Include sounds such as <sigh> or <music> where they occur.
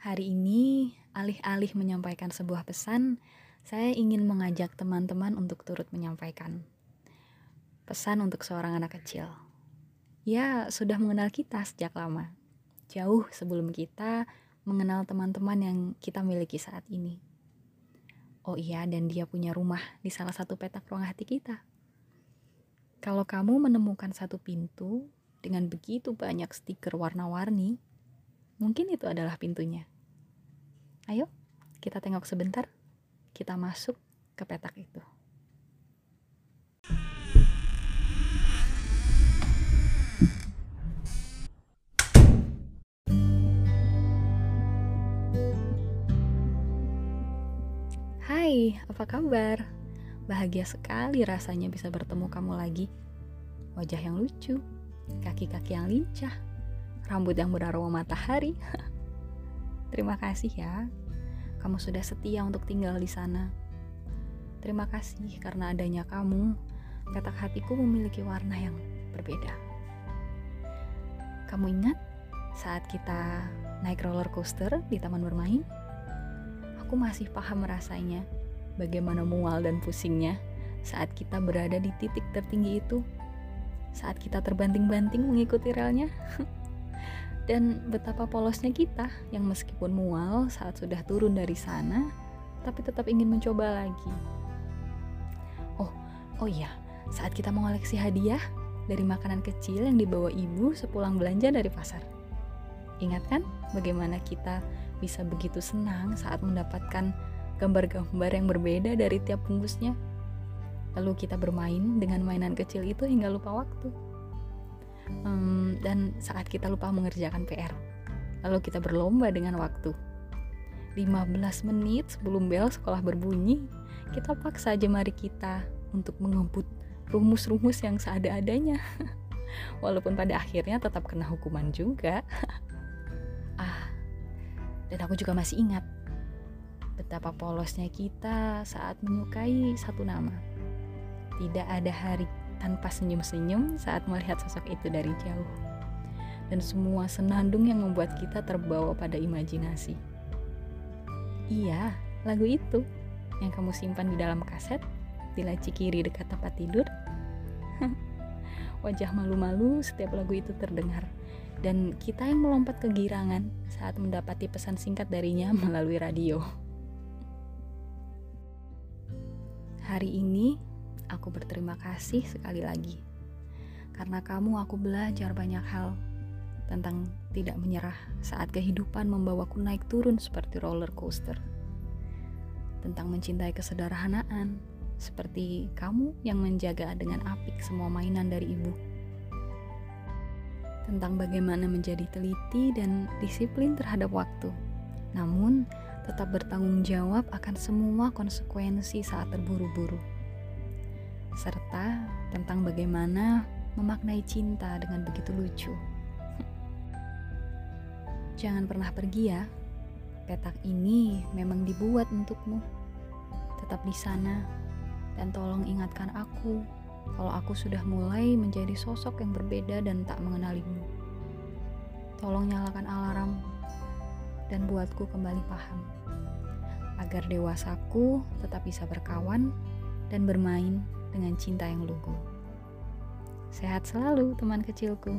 Hari ini, alih-alih menyampaikan sebuah pesan, saya ingin mengajak teman-teman untuk turut menyampaikan pesan untuk seorang anak kecil. Ya, sudah mengenal kita sejak lama, jauh sebelum kita mengenal teman-teman yang kita miliki saat ini. Oh iya, dan dia punya rumah di salah satu petak ruang hati kita. Kalau kamu menemukan satu pintu dengan begitu banyak stiker warna-warni, mungkin itu adalah pintunya. Ayo, kita tengok sebentar. Kita masuk ke petak itu. Hai, apa kabar? Bahagia sekali rasanya bisa bertemu kamu lagi. Wajah yang lucu, kaki-kaki yang lincah, rambut yang beraroma matahari. <laughs> Terima kasih ya, kamu sudah setia untuk tinggal di sana. Terima kasih karena adanya kamu, petak hatiku memiliki warna yang berbeda. Kamu ingat saat kita naik roller coaster di taman bermain? Aku masih paham rasanya, bagaimana mual dan pusingnya saat kita berada di titik tertinggi itu, saat kita terbanting-banting mengikuti relnya. <laughs> dan betapa polosnya kita yang meskipun mual saat sudah turun dari sana, tapi tetap ingin mencoba lagi. Oh, oh iya, saat kita mengoleksi hadiah dari makanan kecil yang dibawa ibu sepulang belanja dari pasar. Ingat kan bagaimana kita bisa begitu senang saat mendapatkan gambar-gambar yang berbeda dari tiap bungkusnya? Lalu kita bermain dengan mainan kecil itu hingga lupa waktu dan saat kita lupa mengerjakan PR. Lalu kita berlomba dengan waktu. 15 menit sebelum bel sekolah berbunyi, kita paksa jemari kita untuk mengebut rumus-rumus yang seada-adanya. <laughs> Walaupun pada akhirnya tetap kena hukuman juga. <laughs> ah, dan aku juga masih ingat betapa polosnya kita saat menyukai satu nama. Tidak ada hari tanpa senyum-senyum saat melihat sosok itu dari jauh. Dan semua senandung yang membuat kita terbawa pada imajinasi. Iya, lagu itu yang kamu simpan di dalam kaset di laci kiri dekat tempat tidur. <laughs> Wajah malu-malu setiap lagu itu terdengar dan kita yang melompat kegirangan saat mendapati pesan singkat darinya <laughs> melalui radio. Hari ini Aku berterima kasih sekali lagi. Karena kamu aku belajar banyak hal tentang tidak menyerah saat kehidupan membawaku naik turun seperti roller coaster. Tentang mencintai kesederhanaan, seperti kamu yang menjaga dengan apik semua mainan dari ibu. Tentang bagaimana menjadi teliti dan disiplin terhadap waktu, namun tetap bertanggung jawab akan semua konsekuensi saat terburu-buru serta tentang bagaimana memaknai cinta dengan begitu lucu. Jangan pernah pergi ya. Petak ini memang dibuat untukmu. Tetap di sana dan tolong ingatkan aku kalau aku sudah mulai menjadi sosok yang berbeda dan tak mengenalimu. Tolong nyalakan alarm dan buatku kembali paham agar dewasaku tetap bisa berkawan dan bermain dengan cinta yang lugu. Sehat selalu, teman kecilku.